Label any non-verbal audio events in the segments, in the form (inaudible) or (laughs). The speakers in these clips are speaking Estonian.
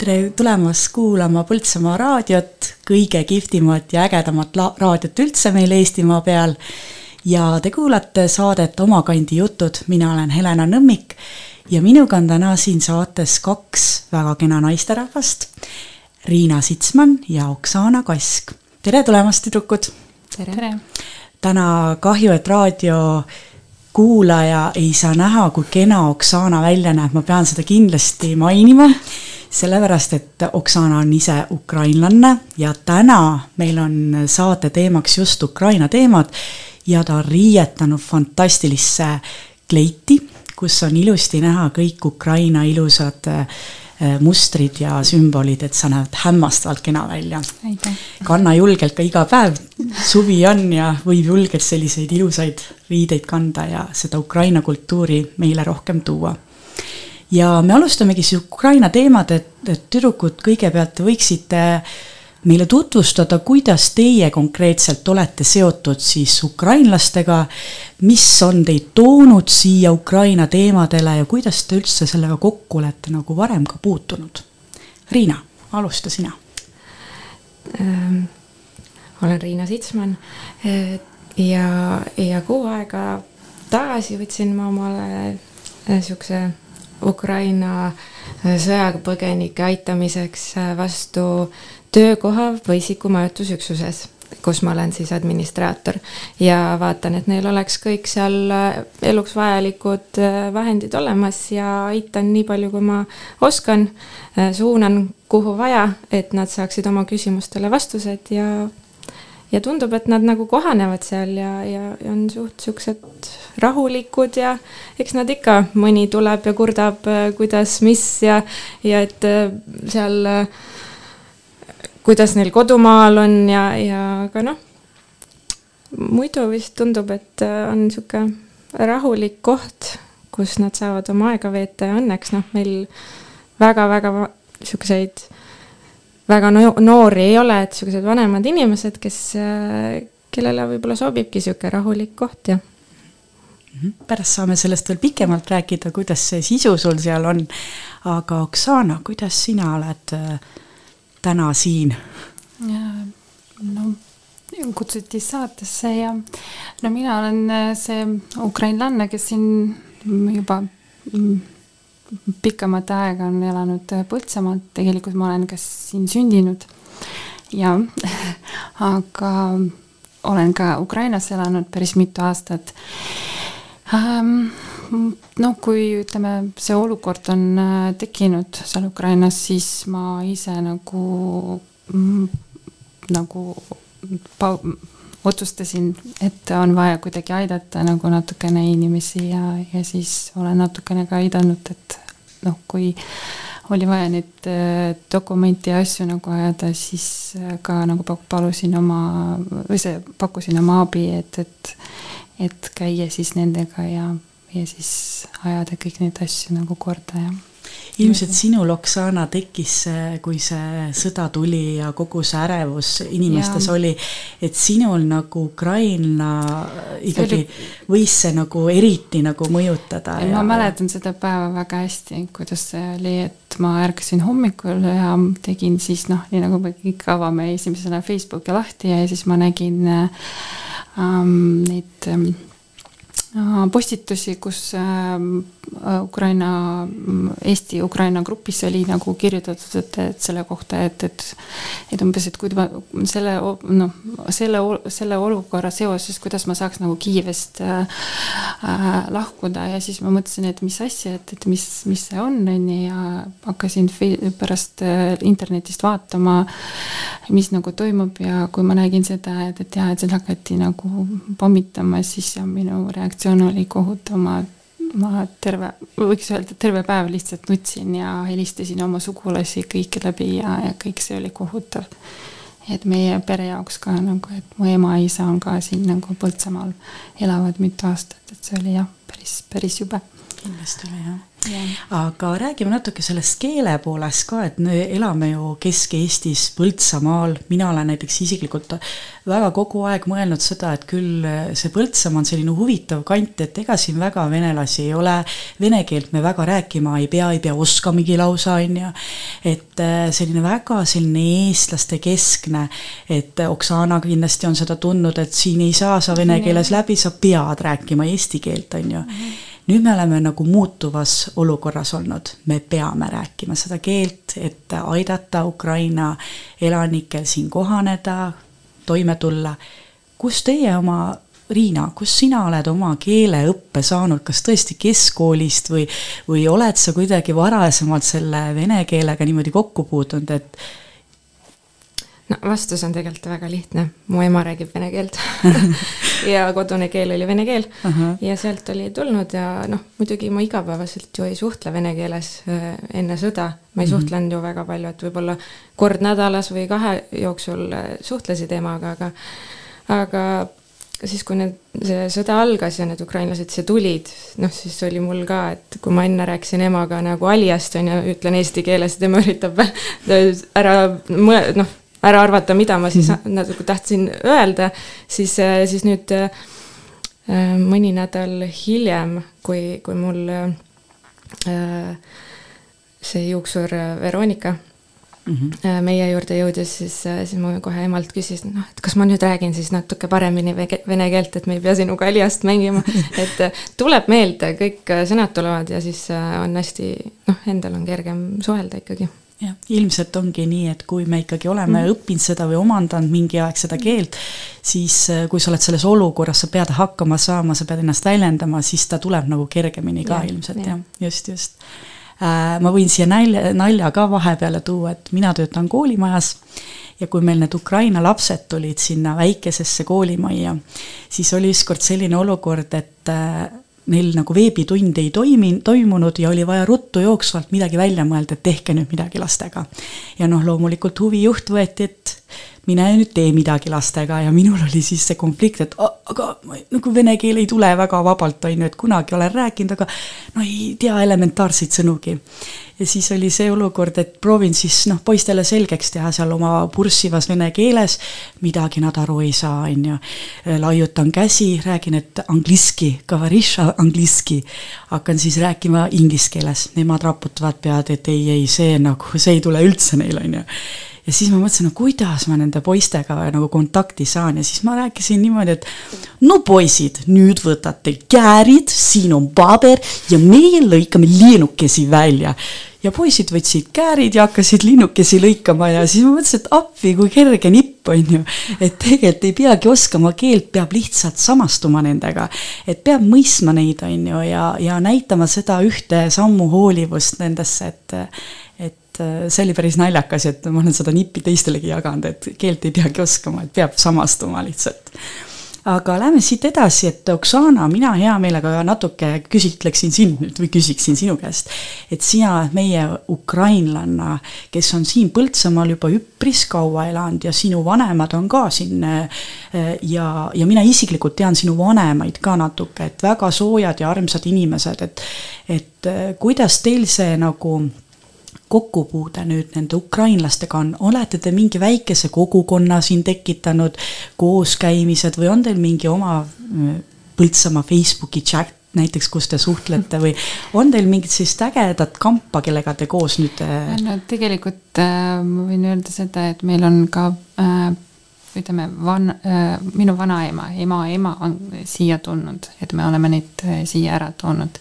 tere tulemast kuulama Põltsamaa raadiot, kõige kihvtimat ja ägedamat raadiot üldse meil Eestimaa peal. ja te kuulate saadet Omakandi jutud, mina olen Helena Nõmmik ja minuga on täna siin saates kaks väga kena naisterahvast. Riina Sitsman ja Oksana Kask. tere tulemast, tüdrukud! tere, tere.! täna kahju, et raadio kuulaja ei saa näha, kui kena Oksana välja näeb, ma pean seda kindlasti mainima, sellepärast et Oksana on ise ukrainlanna ja täna meil on saate teemaks just Ukraina teemad ja ta on riietanud fantastilisse kleiti, kus on ilusti näha kõik Ukraina ilusad Äh, mustrid ja sümbolid, et sa näed hämmastavalt kena välja. kanna julgelt ka iga päev, suvi on ja võib julgelt selliseid ilusaid riideid kanda ja seda Ukraina kultuuri meile rohkem tuua. Ja me alustamegi siis Ukraina teemad, et, et tüdrukud, kõigepealt te võiksite meile tutvustada, kuidas teie konkreetselt olete seotud siis ukrainlastega, mis on teid toonud siia Ukraina teemadele ja kuidas te üldse sellega kokku olete nagu varem ka puutunud? Riina, alusta sina ähm,. olen Riina Sitsman äh, ja, ja kuu aega tagasi võtsin ma omale niisuguse äh, Ukraina äh, sõjapõgenike aitamiseks vastu töökoha või isikumajutusüksuses, kus ma olen siis administraator ja vaatan, et neil oleks kõik seal äh, eluks vajalikud äh, vahendid olemas ja aitan nii palju, kui ma oskan. Äh, suunan, kuhu vaja, et nad saaksid oma küsimustele vastused ja ja tundub, et nad nagu kohanevad seal ja, ja, on suht siuksed rahulikud ja eks nad ikka, mõni tuleb ja kurdab, kuidas, mis ja, ja et seal äh, kuidas neil kodumaal on ja, ja aga noh, muidu vist tundub, et äh, on niisugune rahulik koht, kus nad saavad oma aega veeta ja õnneks noh, meil väga-väga niisuguseid väga no noori ei ole, et niisugused vanemad inimesed, kes, kellele võib-olla sobibki niisugune rahulik koht ja mhm. pärast saame sellest veel pikemalt rääkida, kuidas see sisu sul seal on. aga Oksana, kuidas sina oled äh, täna siin? no kutsuti saatesse ja no mina olen äh, see ukrainlanna, kes siin juba mm, pikemat aega on elanud Põltsamaal, tegelikult ma olen ka siin sündinud ja (laughs) aga olen ka Ukrainas elanud päris mitu aastat. Ähm, noh, kui ütleme, see olukord on äh, tekkinud seal Ukrainas, siis ma ise nagu, mm, nagu otsustasin, et on vaja kuidagi aidata nagu natukene inimesi ja, ja siis olen natukene ka aidanud, et noh, kui oli vaja neid äh, dokumente ja asju nagu ajada, siis äh, ka nagu palusin oma, või see, pakkusin oma abi, et, et, et käia siis nendega ja ja siis ajada kõik neid asju nagu korda ja ilmselt sinul, Oksana, tekkis see, kui see sõda tuli ja kogu see ärevus inimestes ja. oli, et sinul nagu Ukraina ikkagi võis see nagu eriti nagu mõjutada. Ja... ma mäletan seda päeva väga hästi, kuidas see oli, et ma ärkasin hommikul ja tegin siis noh, nii nagu me kõik avame esimesena Facebooki lahti ja siis ma nägin ähm, neid ähm, postitusi, kus ähm, Ukraina, Eesti-Ukraina grupis oli nagu kirjutatud, et, et selle kohta, et, et et umbes, et kui ma selle noh, selle, selle olukorra seoses, kuidas ma saaks nagu Kiievist äh, äh, lahkuda ja siis ma mõtlesin, et mis asja, et, et mis, mis see on, on ju, ja hakkasin pärast äh, internetist vaatama, mis nagu toimub ja kui ma nägin seda, et, et jah, et seal hakati nagu pommitama, siis minu reaktsioon oli kohutav, ma ma terve, võiks öelda, terve päev lihtsalt nutsin ja helistasin oma sugulasi kõiki läbi ja, ja kõik see oli kohutav. et meie pere jaoks ka nagu, et mu ema-isa on ka siin nagu Põltsamaal, elavad mitu aastat, et see oli jah, päris, päris jube kindlasti oli jah aga räägime natuke sellest keele poolest ka, et me elame ju Kesk-Eestis, Põltsamaal, mina olen näiteks isiklikult väga kogu aeg mõelnud seda, et küll see Põltsamaa on selline huvitav kant, et ega siin väga venelasi ei ole, vene keelt me väga rääkima ei pea, ei pea oskamegi lausa, on ju. et äh, selline väga selline eestlaste keskne, et Oksana kindlasti on seda tundnud, et siin ei saa sa vene keeles läbi, sa pead rääkima eesti keelt, on ju. Mm. -hmm nüüd me oleme nagu muutuvas olukorras olnud, me peame rääkima seda keelt, et aidata Ukraina elanikel siin kohaneda, toime tulla. kus teie oma, Riina, kus sina oled oma keeleõppe saanud, kas tõesti keskkoolist või, või oled sa kuidagi varasemalt selle vene keelega niimoodi kokku puutunud, et no vastus on tegelikult väga lihtne, mu ema räägib vene keelt (laughs) ja kodune keel oli vene keel uh -huh. ja sealt oli tulnud ja noh, muidugi ma igapäevaselt ju ei suhtle vene keeles äh, enne sõda, ma ei mhm. -huh. suhtlenud ju väga palju, et võib-olla kord nädalas või kahe jooksul äh, suhtlesid emaga, aga aga siis, kui need, see sõda algas ja need ukrainlased siia tulid, noh, siis oli mul ka, et kui ma enne rääkisin emaga nagu Aljast, on ju, ütlen eesti keeles, tema üritab (laughs) ära noh, ära arvata, mida ma siis mm -hmm. natuke tahtsin öelda, siis, siis nüüd äh, mõni nädal hiljem, kui, kui mul äh, see juuksur Veronika mm -hmm. meie juurde jõudis, siis, siis ma kohe emalt küsisin, noh, et kas ma nüüd räägin siis natuke paremini vene keelt, et me ei pea sinuga Aliast mängima (laughs) et tuleb meelde, kõik sõnad tulevad ja siis on hästi, noh, endal on kergem suhelda ikkagi jah, ilmselt ongi nii, et kui me ikkagi oleme mm. õppinud seda või omandanud mingi aeg seda keelt, siis äh, kui sa oled selles olukorras, sa pead hakkama saama, sa pead ennast väljendama, siis ta tuleb nagu kergemini ka ja, ilmselt jah ja., just, just äh,. ma võin siia nalja, nalja ka vahepeale tuua, et mina töötan koolimajas ja kui meil need Ukraina lapsed tulid sinna väikesesse koolimajja, siis oli ükskord selline olukord, et äh, neil nagu veebitund ei toimi, toimunud ja oli vaja ruttu jooksvalt midagi välja mõelda, et tehke nüüd midagi lastega. ja noh, loomulikult huvijuht võeti, et mine nüüd tee midagi lastega ja minul oli siis see konflikt, et aga nagu vene keel ei tule väga vabalt, on ju, et kunagi olen rääkinud, aga no ei tea elementaarseid sõnugi ja siis oli see olukord, et proovin siis noh, poistele selgeks teha seal oma purssivas vene keeles, midagi nad aru ei saa, on ju. laiutan käsi, räägin, et angliski, angliski. hakkan siis rääkima inglise keeles, nemad raputavad pead, et ei, ei, see nagu, see ei tule üldse neil, on ju ja siis ma mõtlesin, no kuidas ma nende poistega nagu kontakti saan ja siis ma rääkisin niimoodi, et no poisid, nüüd võtate käärid, siin on paber ja meie lõikame linnukesi välja ja poisid võtsid käärid ja hakkasid linnukesi lõikama ja siis ma mõtlesin, et appi, kui kerge nipp, on ju. et tegelikult ei peagi oskama keelt, peab lihtsalt samastuma nendega. et peab mõistma neid, on ju, ja, ja näitama seda ühte sammu hoolivust nendesse, et et see oli päris naljakas, et ma olen seda nippi teistelegi jaganud, et keelt ei peagi oskama, et peab samastuma lihtsalt aga lähme siit edasi, et Oksana, mina hea meelega natuke küsitleksin sind nüüd või küsiksin sinu käest. et sina, meie ukrainlanna, kes on siin Põltsamaal juba üpris kaua elanud ja sinu vanemad on ka siin eh, ja, ja mina isiklikult tean sinu vanemaid ka natuke, et väga soojad ja armsad inimesed, et et eh, kuidas teil see nagu kokkupuude nüüd nende ukrainlastega on, olete te mingi väikese kogukonna siin tekitanud, kooskäimised või on teil mingi oma äh, Põltsamaa Facebooki chat näiteks, kus te suhtlete või on teil mingit sellist ägedat kampa, kellega te koos nüüd? Äh, no tegelikult äh, ma võin öelda seda, et meil on ka äh, ütleme, van- äh,, minu vanaema, ema ema on siia tulnud, et me oleme neid äh, siia ära toonud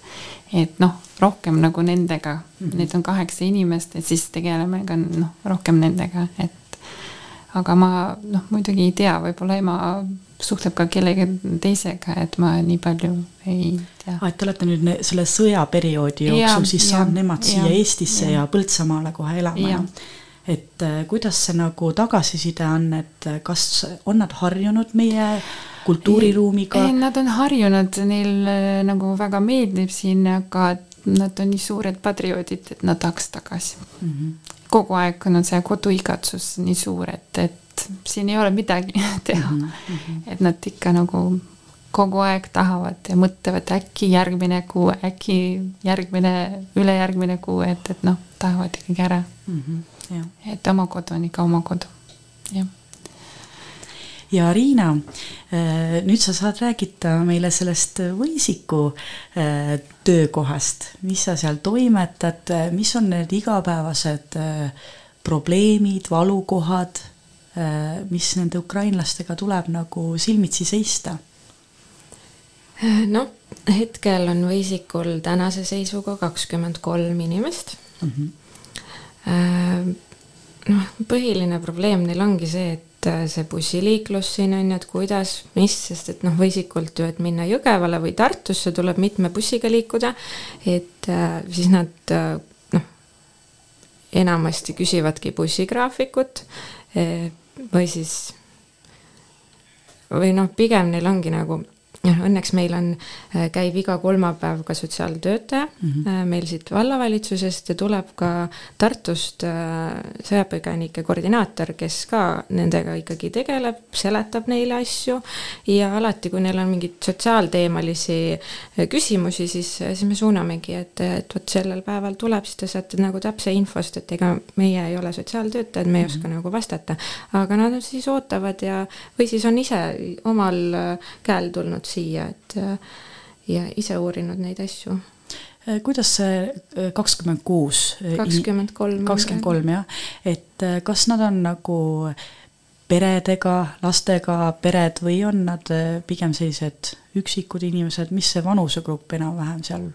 et noh, rohkem nagu nendega mm, -hmm. neid on kaheksa inimest, et siis tegeleme ka noh, rohkem nendega, et aga ma noh, muidugi ei tea, võib-olla ema suhtleb ka kellegi teisega, et ma nii palju ei tea. aa, et te olete nüüd selle sõjaperioodi jooksul ja, siis saanud nemad siia ja, Eestisse ja, ja Põltsamaale kohe elama ja et äh, kuidas see nagu tagasiside on, et äh, kas on nad harjunud meie kultuuriruumiga? Nad on harjunud, neil äh, nagu väga meeldib siin, aga nad on nii suured patrioodid, et nad tahaks tagasi mm. -hmm. kogu aeg on see koduigatsus nii suur, et, et siin ei ole midagi (laughs) teha mm. -hmm. et nad ikka nagu kogu aeg tahavad ja mõtlevad äkki järgmine kuu, äkki järgmine, ülejärgmine kuu, et, et noh, tahavad ikkagi ära mm. -hmm, et oma kodu on ikka oma kodu, jah ja Riina, äh, nüüd sa saad räägida meile sellest Võisiku äh, töökohast, mis sa seal toimetad, mis on need igapäevased äh, probleemid, valukohad, mis nende ukrainlastega tuleb nagu silmitsi seista noh, hetkel on Võisikul tänase seisuga kakskümmend kolm inimest mm. -hmm. noh, põhiline probleem neil ongi see, et äh, see bussiliiklus siin on ju, et kuidas, mis, sest et noh, Võisikult ju, et minna Jõgevale või Tartusse tuleb mitme bussiga liikuda, et äh, siis nad noh, enamasti küsivadki bussigraafikut või siis või noh, pigem neil ongi nagu jah, õnneks meil on, äh, käib iga kolmapäev ka sotsiaaltöötaja mm -hmm. meil siit vallavalitsusest ja tuleb ka Tartust äh, sõjapõgenike koordinaator, kes ka nendega ikkagi tegeleb, seletab neile asju ja alati, kui neil on mingeid sotsiaalteemalisi küsimusi, siis, siis me suunamegi, et, et vot sellel päeval tuleb, siis te saate nagu täpse infost, et ega meie ei ole sotsiaaltöötajad, me ei oska mm -hmm. nagu vastata. aga nad siis ootavad ja, või siis on ise omal käel tulnud siia, et ja ise uurinud neid asju. Äh, kuidas see äh, kakskümmend kuus? Äh, kakskümmend kolm. kakskümmend kolm jah, et kas nad on nagu peredega, lastega pered või on nad pigem sellised üksikud inimesed, mis see vanusegrupp enam-vähem seal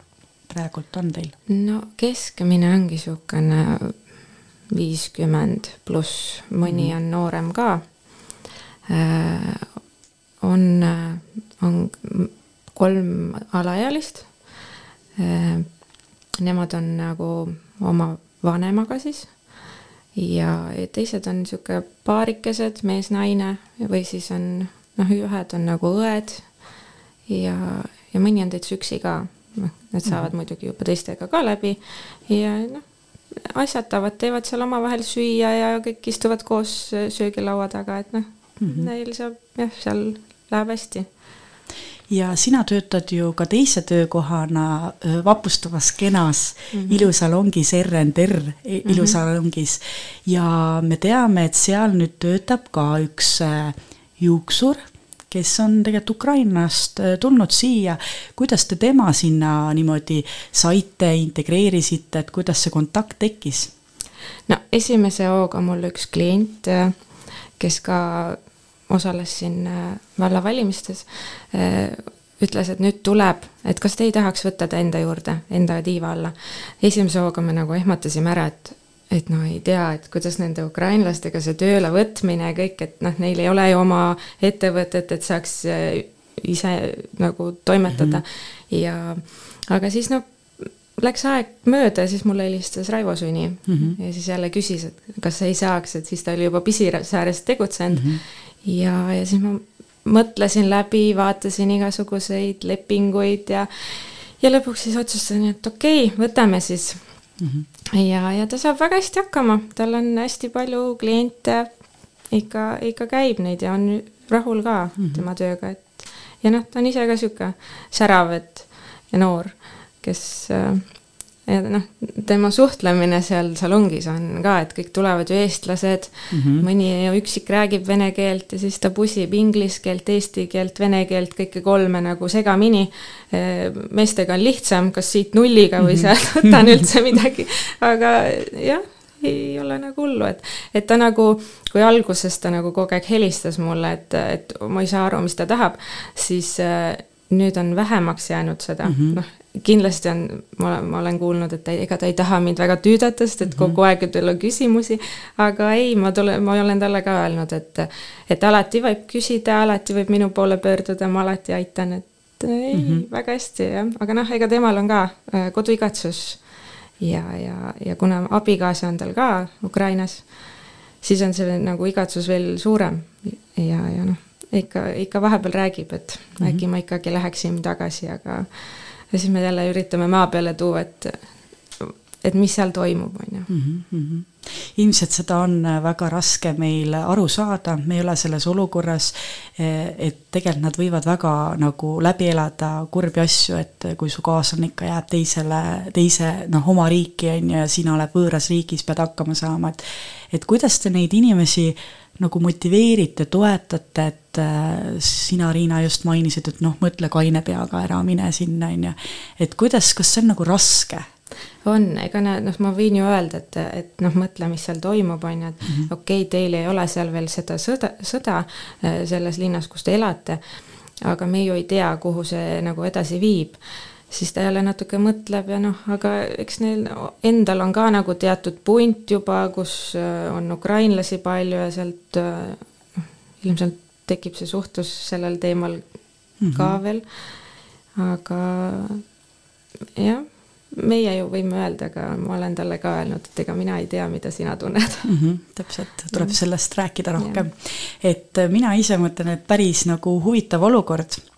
praegult on teil? no keskmine ongi niisugune viiskümmend pluss, mõni mm. on noorem ka. On on kolm alaealist. Nemad on nagu oma vanemaga siis ja teised on niisugune paarikesed, mees-naine või siis on noh, ühed on nagu õed ja, ja mõni on täitsa üksi ka, noh, need saavad mm -hmm. muidugi juba teistega ka läbi ja noh, asjatavad, teevad seal omavahel süüa ja kõik istuvad koos söögilaua taga, et noh mm -hmm., neil saab jah, seal läheb hästi ja sina töötad ju ka teise töökohana vapustavas kenas mm -hmm. ilusalongis RNR e, mhm. ilusalongis mm -hmm. ja me teame, et seal nüüd töötab ka üks juuksur, kes on tegelikult Ukrainast tulnud siia. kuidas te tema sinna niimoodi saite, integreerisite, et kuidas see kontakt tekkis? no esimese hooga mul üks klient, kes ka osales siin äh, vallavalimistes, äh, ütles, et nüüd tuleb, et kas te ei tahaks võtta ta enda juurde, enda tiiva alla. esimese hooga me nagu ehmatasime ära, et, et no ei tea, et kuidas nende ukrainlastega see tööle võtmine ja kõik, et noh, neil ei ole ju oma ettevõtet, et saaks äh, ise nagu toimetada mm -hmm. ja aga siis noh, läks aeg mööda ja siis mulle helistas Raivo Suni mm -hmm. ja siis jälle küsis, et kas ei saaks, et siis ta oli juba Pisisääres tegutsenud mm. -hmm ja, ja siis ma mõtlesin läbi, vaatasin igasuguseid lepinguid ja, ja lõpuks siis otsustasin, et okei okay,, võtame siis mm. -hmm. ja, ja ta saab väga hästi hakkama, tal on hästi palju kliente, ikka, ikka käib neid ja on rahul ka mm -hmm. tema tööga, et ja noh, ta on ise ka sihuke särav, et ja noor, kes äh, ja noh, tema suhtlemine seal salongis on ka, et kõik tulevad ju eestlased mm, -hmm. mõni üksik räägib vene keelt ja siis ta pusib inglise keelt, eesti keelt, vene keelt, kõike kolme nagu segamini. meestega on lihtsam, kas siit nulliga või mhm. sealt võtan üldse midagi, aga jah, ei ole nagu hullu, et, et ta nagu, kui alguses ta nagu kogu aeg helistas mulle, et, et ma ei saa aru, mis ta tahab, siis nüüd on vähemaks jäänud seda mm, -hmm. noh, kindlasti on, ma, ma olen kuulnud, et ta, ega ta ei taha mind väga tüüdata, sest et mm -hmm. kogu aeg tal on küsimusi, aga ei, ma tulen, ma olen talle ka öelnud, et et alati võib küsida, alati võib minu poole pöörduda, ma alati aitan, et ei mm, -hmm. väga hästi jah, aga noh, ega temal on ka äh, koduigatsus ja, ja, ja kuna abikaasa on tal ka Ukrainas, siis on see nagu igatsus veel suurem ja, ja noh, ikka, ikka vahepeal räägib, et mm -hmm. äkki ma ikkagi läheksin tagasi, aga ja siis me jälle üritame maa peale tuua, et et mis seal toimub, on ju. Mhm, mhm. ilmselt seda on väga raske meil aru saada, me ei ole selles olukorras, eh, et tegelikult nad võivad väga nagu läbi elada kurbi asju, et kui su kaaslane ikka jääb teisele, teise noh, oma riiki, on ju, ja sina oled võõras riigis, pead hakkama saama, et et kuidas te neid inimesi nagu motiveerite, toetate, et äh, sina, Riina, just mainisid, et noh, mõtle kaine peaga, ära mine sinna, on ju. et kuidas, kas see on nagu raske? on, ega noh, ma võin ju öelda, et, et noh, mõtle, mis seal toimub, on ju, et mm -hmm. okei okay,, teil ei ole seal veel seda sõda, sõda äh, selles linnas, kus te elate, aga me ju ei tea, kuhu see nagu edasi viib siis ta jälle natuke mõtleb ja noh, aga eks neil endal on ka nagu teatud punt juba, kus äh, on ukrainlasi palju ja sealt noh, ilmselt tekib see suhtlus sellel teemal mm -hmm. ka mhm. veel. aga jah, meie ju võime öelda, aga ma olen talle ka öelnud, et ega mina ei tea, mida sina tunned mm. -hmm, täpselt, tuleb mm -hmm. sellest rääkida rohkem. et mina ise mõtlen, et päris nagu huvitav olukord Äh,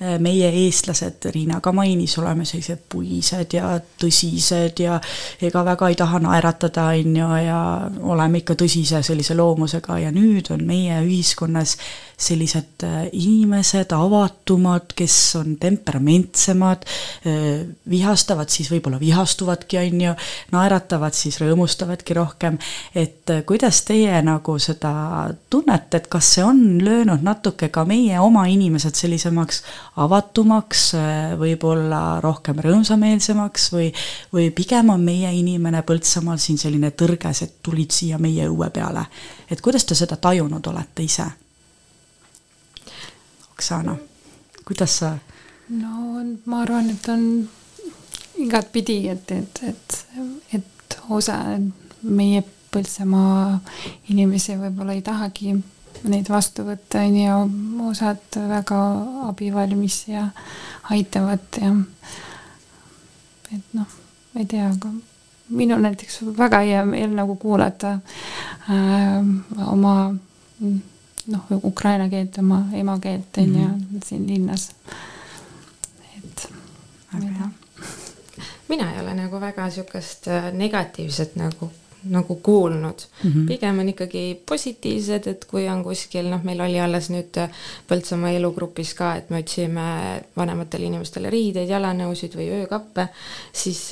meie, eestlased, Riina ka mainis, oleme sellised puised ja tõsised ja ega väga ei taha naeratada, on ju, ja oleme ikka tõsise sellise loomusega ja nüüd on meie ühiskonnas sellised äh, inimesed avatumad, kes on temperamentsemad, äh, vihastavad, siis võib-olla vihastuvadki, on ju, naeratavad, siis rõõmustavadki rohkem. et kuidas teie nagu seda tunnete, et kas see on löönud natuke ka meie oma inimesed sellisemaks avatumaks, võib-olla rohkem rõõmsameelsemaks või, või pigem on meie inimene Põltsamaal siin selline tõrges, et tulid siia meie õue peale. et kuidas te seda tajunud olete ise? Oksana, kuidas sa? no ma arvan, et on igatpidi, et, et, et, et osa meie Põltsamaa inimesi võib-olla ei tahagi neid vastu võtta, on ju, osad väga abivalmis ja aitavad ja et noh, ma ei tea, aga minul näiteks väga hea meel nagu kuulata äh, oma noh, ukraina keelt, oma emakeelt on ju mm -hmm. siin linnas. et ei tea mina ei ole nagu väga niisugust äh, negatiivset nagu nagu kuulnud mm. -hmm. pigem on ikkagi positiivsed, et kui on kuskil, noh, meil oli alles nüüd Põltsamaa elugrupis ka, et me otsime vanematele inimestele riideid, jalanõusid või öökappe, siis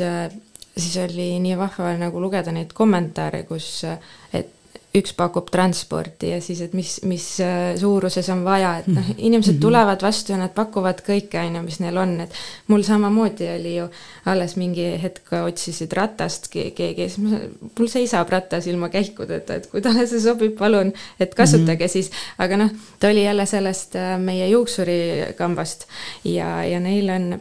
siis oli nii vahva nagu lugeda neid kommentaare, kus, et üks pakub transporti ja siis, et mis, mis äh, suuruses on vaja, et noh, mhm. inimesed mhm. tulevad vastu ja nad pakuvad kõike, on ju, mis neil on, et mul samamoodi oli ju alles mingi hetk otsisid ratast keegi, siis mul seisab ratas ilma käikudeta, et kui talle see sobib, palun, et kasutage mm -hmm. siis, aga noh, ta oli jälle sellest äh, meie juuksurikambast ja, ja neil on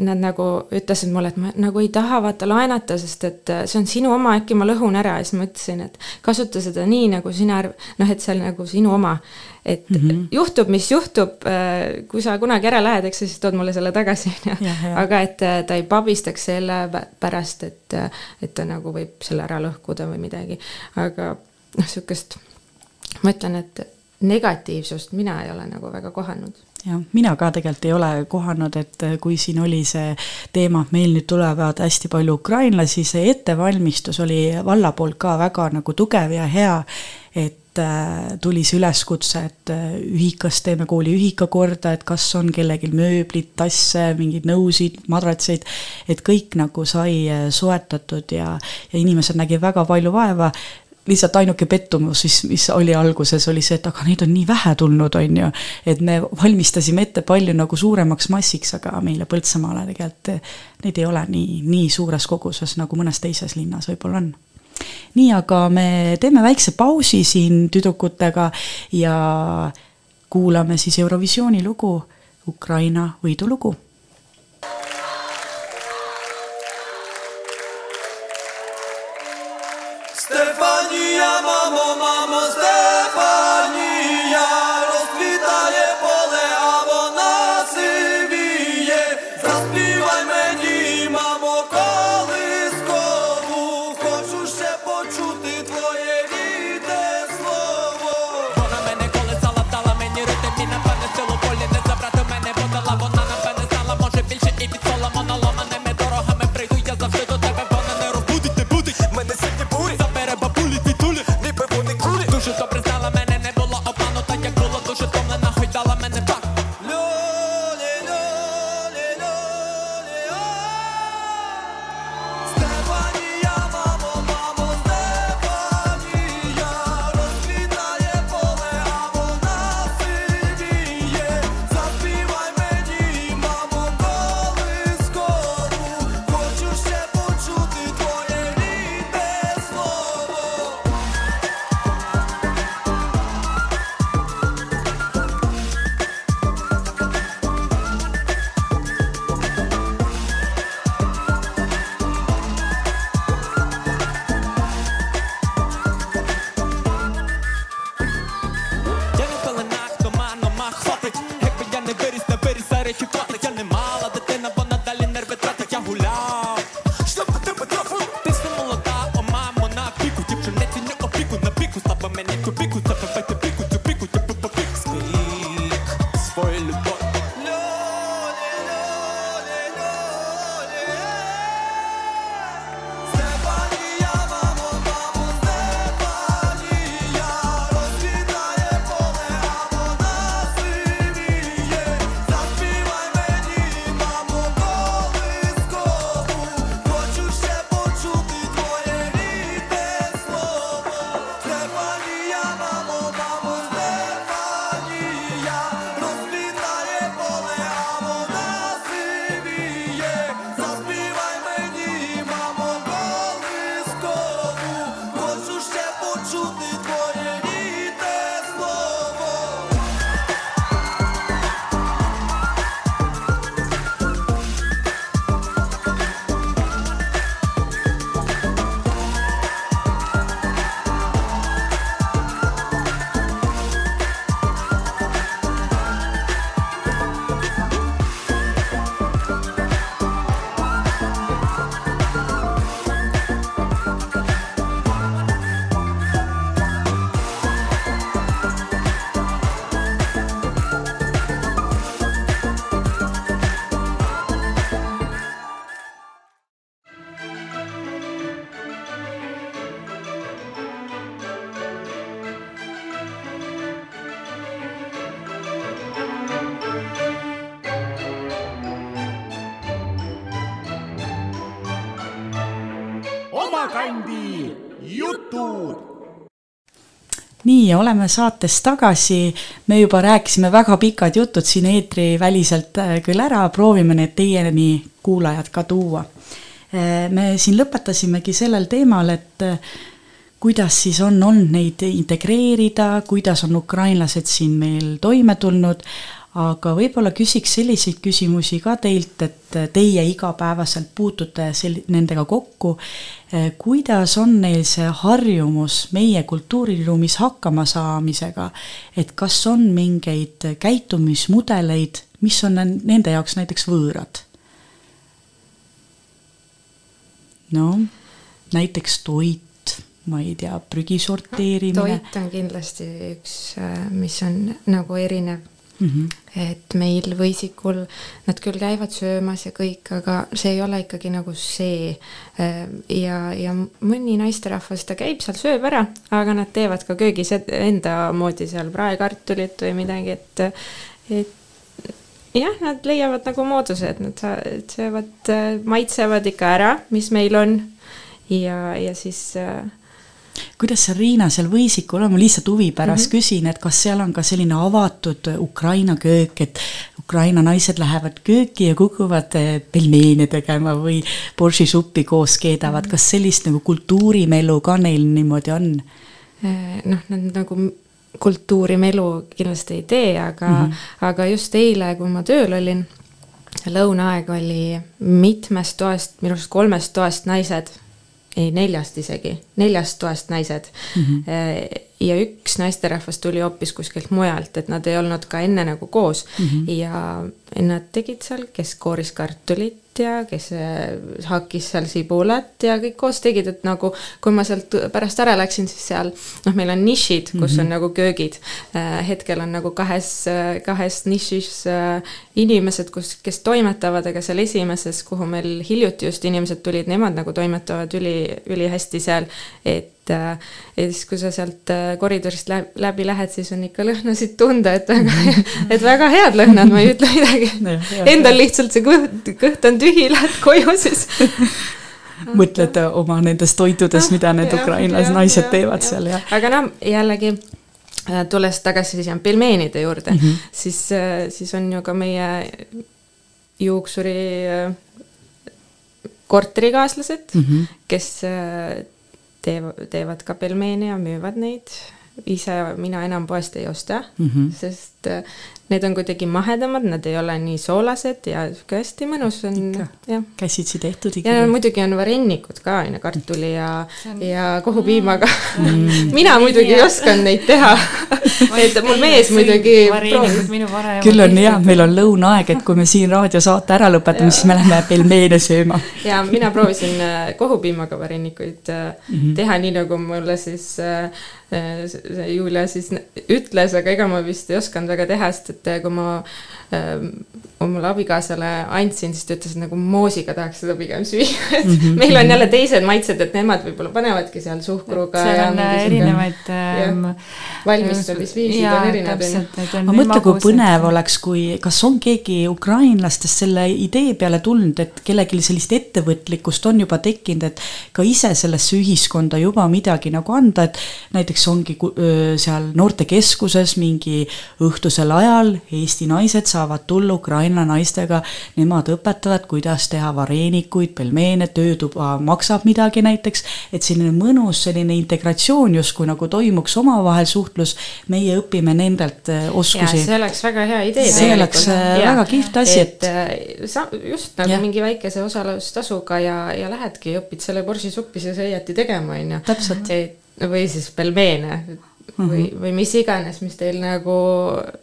nad nagu ütlesid mulle, et ma nagu ei taha vaata laenata, sest et äh, see on sinu oma, äkki ma lõhun ära ja siis ma ütlesin, et kasuta seda nii, nagu sina arv-, noh, et see on nagu sinu oma. et mm -hmm. juhtub, mis juhtub, äh, kui sa kunagi ära lähed, eks sa siis tood mulle selle tagasi, on ju. aga et äh, ta ei pabistaks selle pärast, et, et ta nagu võib selle ära lõhkuda või midagi. aga noh, niisugust, ma ütlen, et negatiivsust mina ei ole nagu väga kohanud jah, mina ka tegelikult ei ole kohanud, et kui siin oli see teema, et meil nüüd tulevad hästi palju ukrainlasi, see ettevalmistus oli valla poolt ka väga nagu tugev ja hea, et äh, tuli see üleskutse, et äh, ühikas, teeme kooli ühika korda, et kas on kellelgi mööblit, tasse, mingeid nõusid, madratseid, et kõik nagu sai äh, soetatud ja, ja inimesed nägid väga palju vaeva lihtsalt ainuke pettumus, mis, mis oli alguses, oli see, et aga neid on nii vähe tulnud, on ju. et me valmistasime ette palju nagu suuremaks massiks, aga meile Põltsamaale tegelikult neid ei ole nii, nii suures koguses, nagu mõnes teises linnas võib-olla on. nii, aga me teeme väikse pausi siin tüdrukutega ja kuulame siis Eurovisiooni lugu, Ukraina võidulugu nii, oleme saates tagasi, me juba rääkisime väga pikad jutud siin eetriväliselt äh, küll ära, proovime need teieni, kuulajad, ka tuua. Äh, me siin lõpetasimegi sellel teemal, et äh, kuidas siis on olnud neid integreerida, kuidas on ukrainlased siin meil toime tulnud, aga võib-olla küsiks selliseid küsimusi ka teilt, et teie igapäevaselt puutute sel-, nendega kokku. kuidas on neil see harjumus meie kultuuriruumis hakkama saamisega, et kas on mingeid käitumismudeleid, mis on nende jaoks näiteks võõrad? no näiteks toit, ma ei tea, prügi sorteerimine. toit on kindlasti üks, mis on nagu erinev mm. -hmm. et meil võisikul nad küll käivad söömas ja kõik, aga see ei ole ikkagi nagu see. ja, ja mõni naisterahvas, ta käib seal, sööb ära, aga nad teevad ka köögis enda moodi seal praekartulit või midagi, et, et jah, nad leiavad nagu mooduse, et nad söövad, maitsevad ikka ära, mis meil on ja, ja siis äh, kuidas seal Riina seal võisikul on, ma lihtsalt huvi pärast mm -hmm. küsin, et kas seal on ka selline avatud Ukraina köök, et Ukraina naised lähevad kööki ja kukuvad eh, pelmeene tegema või boržisuppi koos keedavad, kas sellist nagu kultuurimelu ka neil niimoodi on? Eh, noh, nad nagu kultuurimelu kindlasti ei tee, aga mm, -hmm. aga just eile, kui ma tööl olin, lõunaaeg oli mitmest toast, minu arust kolmest toast naised ei neljast isegi, neljast toast naised mm. -hmm. ja üks naisterahvas tuli hoopis kuskilt mujalt, et nad ei olnud ka enne nagu koos mm -hmm. ja nad tegid seal, kes kooris kartulit ja kes äh, hakkis seal sibulat ja kõik koos tegid, et nagu kui ma sealt pärast ära läksin, siis seal noh, meil on nišid, kus mm -hmm. on nagu köögid. Äh, hetkel on nagu kahes, kahes nišis inimesed, kus, kes toimetavad, aga seal esimeses, kuhu meil hiljuti just inimesed tulid, nemad nagu toimetavad üli, ülihästi seal, et ja siis, kui sa sealt koridorist läbi lähed, siis on ikka lõhnasid tunda, et väga, et väga head lõhnad, ma ei ütle midagi (laughs) Endal lihtsalt see kõht, kõht on tühi, lähed koju siis (laughs) mõtled oma nendest toitudest, mida need ukrainlased naised teevad ja. seal ja. aga noh, jällegi äh, tulles tagasi siis pelmeenide juurde mm, -hmm. siis, äh, siis on ju ka meie juuksuri äh, korterikaaslased mm, -hmm. kes teevad, teevad ka pelmeene ja müüvad neid. ise mina enam poest ei osta mm, -hmm. sest need on kuidagi mahedamad, nad ei ole nii soolased ja sihuke hästi mõnus on. käsitsi tehtud ikkagi. ja muidugi on varennikud ka on ju, kartuli ja on..., ja kohupiimaga mm. (laughs) mina muidugi ei osanud neid teha (laughs) et mul mees muidugi küll on hea, meil on lõunaaeg, et kui me siin raadiosaate ära lõpetame, siis me läheme pelmeene sööma ja mina proovisin äh, kohupiimaga varennikuid mm -hmm. teha, nii nagu mulle siis äh, Julia siis ütles, aga ega ma vist ei osanud väga teha, sest et et kui ma ähm, omale abikaasale andsin, siis ta ütles, et nagu moosiga tahaks seda pigem süüa, (laughs) et mm -hmm. meil on jälle teised maitsed, et nemad võib-olla panevadki seal suhkruga. seal on äh, erinevaid ähm,. valmistamisviisid on erinevad. aga mõtle, kui põnev oleks, kui, kas on keegi ukrainlastest selle idee peale tulnud, et kellelgi sellist ettevõtlikkust on juba tekkinud, et ka ise sellesse ühiskonda juba midagi nagu anda, et näiteks ongi seal noortekeskuses mingi õhtusel ajal Eesti naised saavad tulla Ukraina naistega, nemad õpetavad, kuidas teha vareenikuid, pelmeene, töötuba maksab midagi näiteks, et selline mõnus selline integratsioon justkui nagu toimuks omavahel suhtlus, meie õpime nendelt oskusi. see oleks väga hea idee. see oleks äh, ja, väga kihvt asi, et, et äh, just nagu ja. mingi väikese osalustasuga ja, ja lähedki, õpid selle borsisuppi siis õieti tegema, on ju. täpselt. või siis pelmeene või mm, -hmm. või mis iganes, mis teil nagu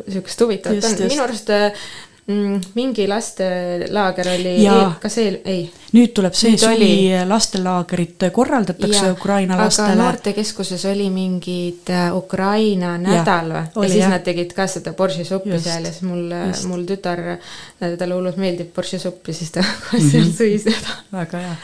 sihukest huvitavat on. minu arust mm, mingi lastelaager oli, kas see, ei? Nüüd tuleb see nüüd suvi oli... lastelaagrit korraldatakse ja, Ukraina lastele. aga noortekeskuses oli mingid äh, Ukraina nädal või? ja siis jah. nad tegid ka seda boržisuppi seal ja siis mul, mul tütar, äh, talle hullult meeldib boržisuppi, siis ta (laughs) kohe seal mhm. sõi seda. väga hea,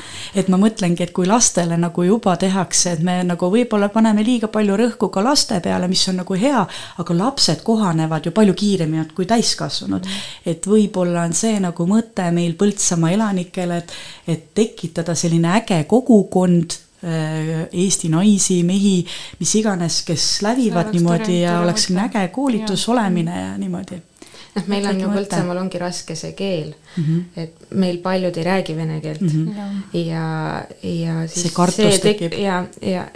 et ma mõtlengi, et kui lastele nagu juba tehakse, et me nagu võib-olla paneme liiga palju rõhku ka laste peale, mis on nagu hea, aga lapsed kohanevad ju palju kiiremini kui täiskasvanud mm. -hmm et võib-olla on see nagu mõte meil Põltsamaa elanikele, et, et tekitada selline äge kogukond äh, Eesti naisi, mehi, mis iganes, kes lävivad niimoodi ja oleks mõte. äge koolitus Jaa. olemine ja niimoodi noh, meil on ju. Põltsamaal ongi raske see keel mm. -hmm. et meil paljud ei räägi vene keelt mm. -hmm. ja, ja siis See kartus tek- tekib. ja, ja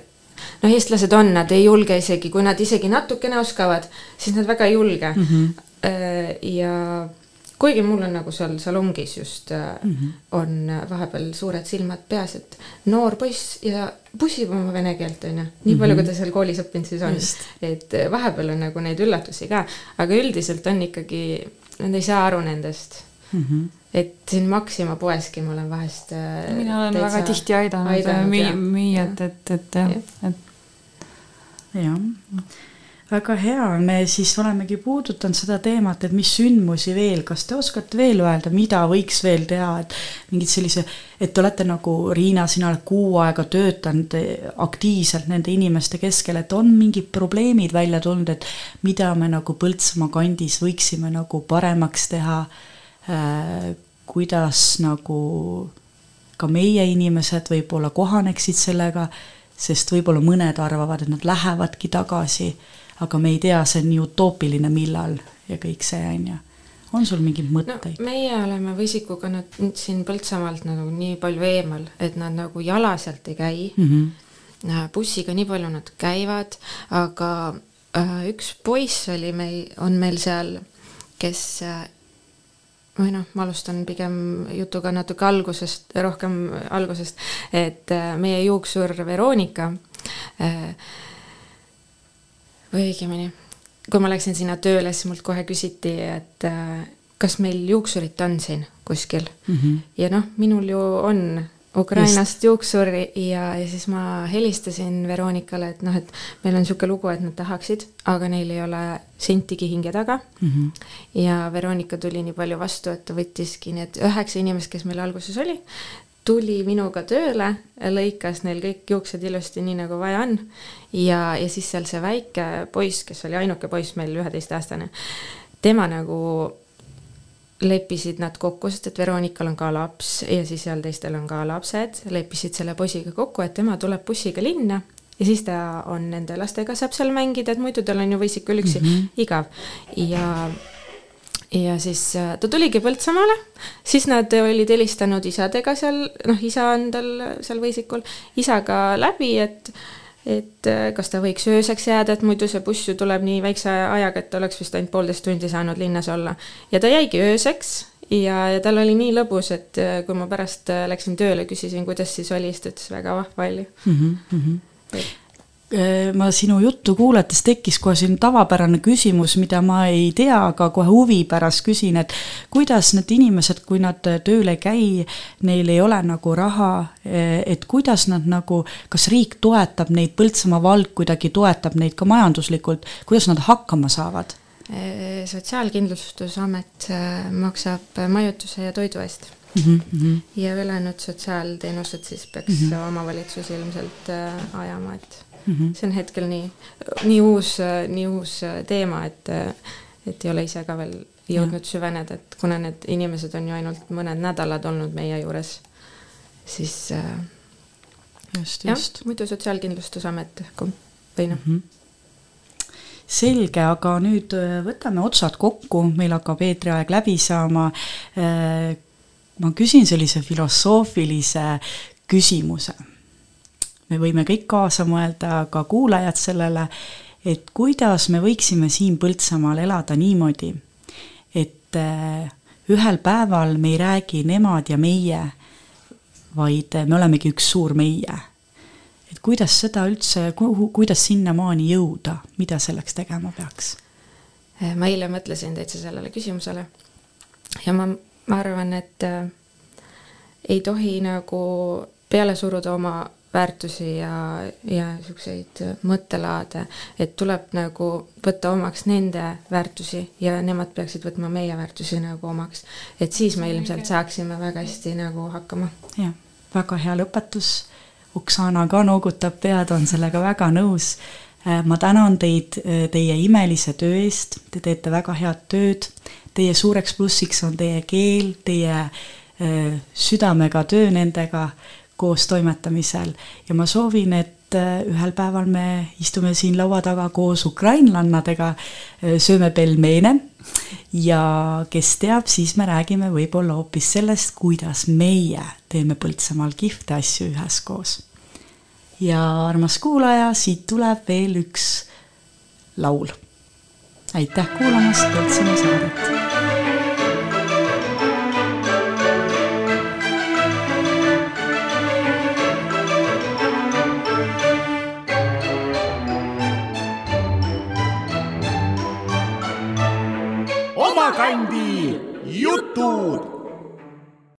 noh, eestlased on, nad ei julge isegi, kui nad isegi natukene oskavad, siis nad väga ei julge mm. -hmm. ja kuigi mul on nagu seal salongis just mm. -hmm. on vahepeal suured silmad peas, et noor poiss ja pussib oma vene keelt, on ju, nii palju, kui ta seal koolis õppinud siis on. Et vahepeal on nagu neid üllatusi ka, aga üldiselt on ikkagi, nad ei saa aru nendest. Mm -hmm. et siin Maxima poeski ma olen vahest äh, mina olen täitsa väga tihti aidanud, aidanud, müüjat, et, et jah, et. Jah, väga hea, me siis olemegi puudutanud seda teemat, et mis sündmusi veel, kas te oskate veel öelda, mida võiks veel teha, et mingid sellise, et te olete nagu Riina, sina oled kuu aega töötanud eh, aktiivselt nende inimeste keskel, et on mingid probleemid välja tulnud, et mida me nagu Põltsamaa kandis võiksime nagu paremaks teha? Äh,, kuidas nagu ka meie inimesed võib-olla kohaneksid sellega, sest võib-olla mõned arvavad, et nad lähevadki tagasi, aga me ei tea, see on nii utoopiline, millal ja kõik see on ju. on sul mingeid no mõtteid? meie oleme Võsikuga nad siin Põltsamaalt nagu nii palju eemal, et nad nagu jala sealt ei käi mm. -hmm. bussiga nii palju nad käivad, aga äh, üks poiss oli meil, on meil seal, kes äh, või noh, ma alustan pigem jutuga natuke algusest, rohkem algusest, et äh, meie juuksur Veronika äh, või õigemini, kui ma läksin sinna tööle, siis mult kohe küsiti, et äh, kas meil juuksurit on siin kuskil mm. -hmm. ja noh, minul ju on Ukrainast juuksur ja, ja siis ma helistasin Veronikale, et noh, et meil on niisugune lugu, et nad tahaksid, aga neil ei ole sentigi hinge taga mm. -hmm. ja Veronika tuli nii palju vastu, et ta võttiski need üheksa inimest, kes meil alguses oli, tuli minuga tööle, lõikas neil kõik juuksed ilusti nii nagu vaja on. Ja, ja siis seal see väike poiss, kes oli ainuke poiss meil, üheteistaastane, tema nagu leppisid nad kokku, sest et Veronikal on ka laps ja siis seal teistel on ka lapsed, leppisid selle poisiga kokku, et tema tuleb bussiga linna ja siis ta on nende lastega, saab seal mängida, et muidu tal on ju võisikul üksi. Mm -hmm. igav. Ja ja siis äh, ta tuligi Põltsamaale, siis nad olid helistanud isadega seal, noh, isa on tal seal võisikul, isaga läbi, et et äh, kas ta võiks ööseks jääda, et muidu see buss ju tuleb nii väikse ajaga, et ta oleks vist ainult poolteist tundi saanud linnas olla. ja ta jäigi ööseks ja, ja tal oli nii lõbus, et äh, kui ma pärast läksin tööle, küsisin, kuidas siis oli, siis ta ütles väga vahva oli. Äh, ma sinu juttu kuulates tekkis kohe selline tavapärane küsimus, mida ma ei tea, aga kohe huvi pärast küsin, et kuidas need inimesed, kui nad tööl ei käi, neil ei ole nagu raha, et kuidas nad nagu, kas riik toetab neid, Põltsamaa vald kuidagi toetab neid ka majanduslikult, kuidas nad hakkama saavad? Äh, sotsiaalkindlustusamet äh, maksab majutuse ja toidu eest Mm -hmm. ja ülejäänud sotsiaalteenused siis peaks mm -hmm. omavalitsus ilmselt äh, ajama, et mm -hmm. see on hetkel nii, nii uus, nii uus äh, teema, et, et ei ole ise ka veel jõudnud ja. süveneda, et kuna need inimesed on ju ainult mõned nädalad olnud meie juures, siis äh, just, just,. muidu Sotsiaalkindlustusamet või noh mm, -hmm selge, aga nüüd äh, võtame otsad kokku, meil hakkab eetriaeg läbi saama. ma küsin sellise filosoofilise küsimuse. Me võime kõik kaasa mõelda, ka kuulajad sellele, et kuidas me võiksime siin Põltsamaal elada niimoodi, et äh, ühel päeval me ei räägi nemad ja meie, vaid me olemegi üks suur meie et kuidas seda üldse, kuhu, kuidas sinnamaani jõuda, mida selleks tegema peaks? ma eile mõtlesin täitsa sellele küsimusele ja ma, ma arvan, et äh, ei tohi nagu peale suruda oma väärtusi ja, ja niisuguseid mõttelaade, et tuleb nagu võtta omaks nende väärtusi ja nemad peaksid võtma meie väärtusi nagu omaks. et siis me ilmselt saaksime väga hästi nagu hakkama. jah, väga hea lõpetus Oksana ka noogutab pead, on sellega väga nõus. ma tänan teid teie imelise töö eest, te teete väga head tööd. Teie suureks plussiks on teie keel, teie südamega töö nendega. Koostoimetamisel ja ma soovin, et äh, ühel päeval me istume siin laua taga koos ukrainlannadega, sööme pelmeene ja kes teab, siis me räägime võib-olla hoopis sellest, kuidas meie teeme Põltsamaal kihvte asju üheskoos. ja armas kuulaja, siit tuleb veel üks laul. aitäh kuulamast Põltsamaa saadet kandi jutud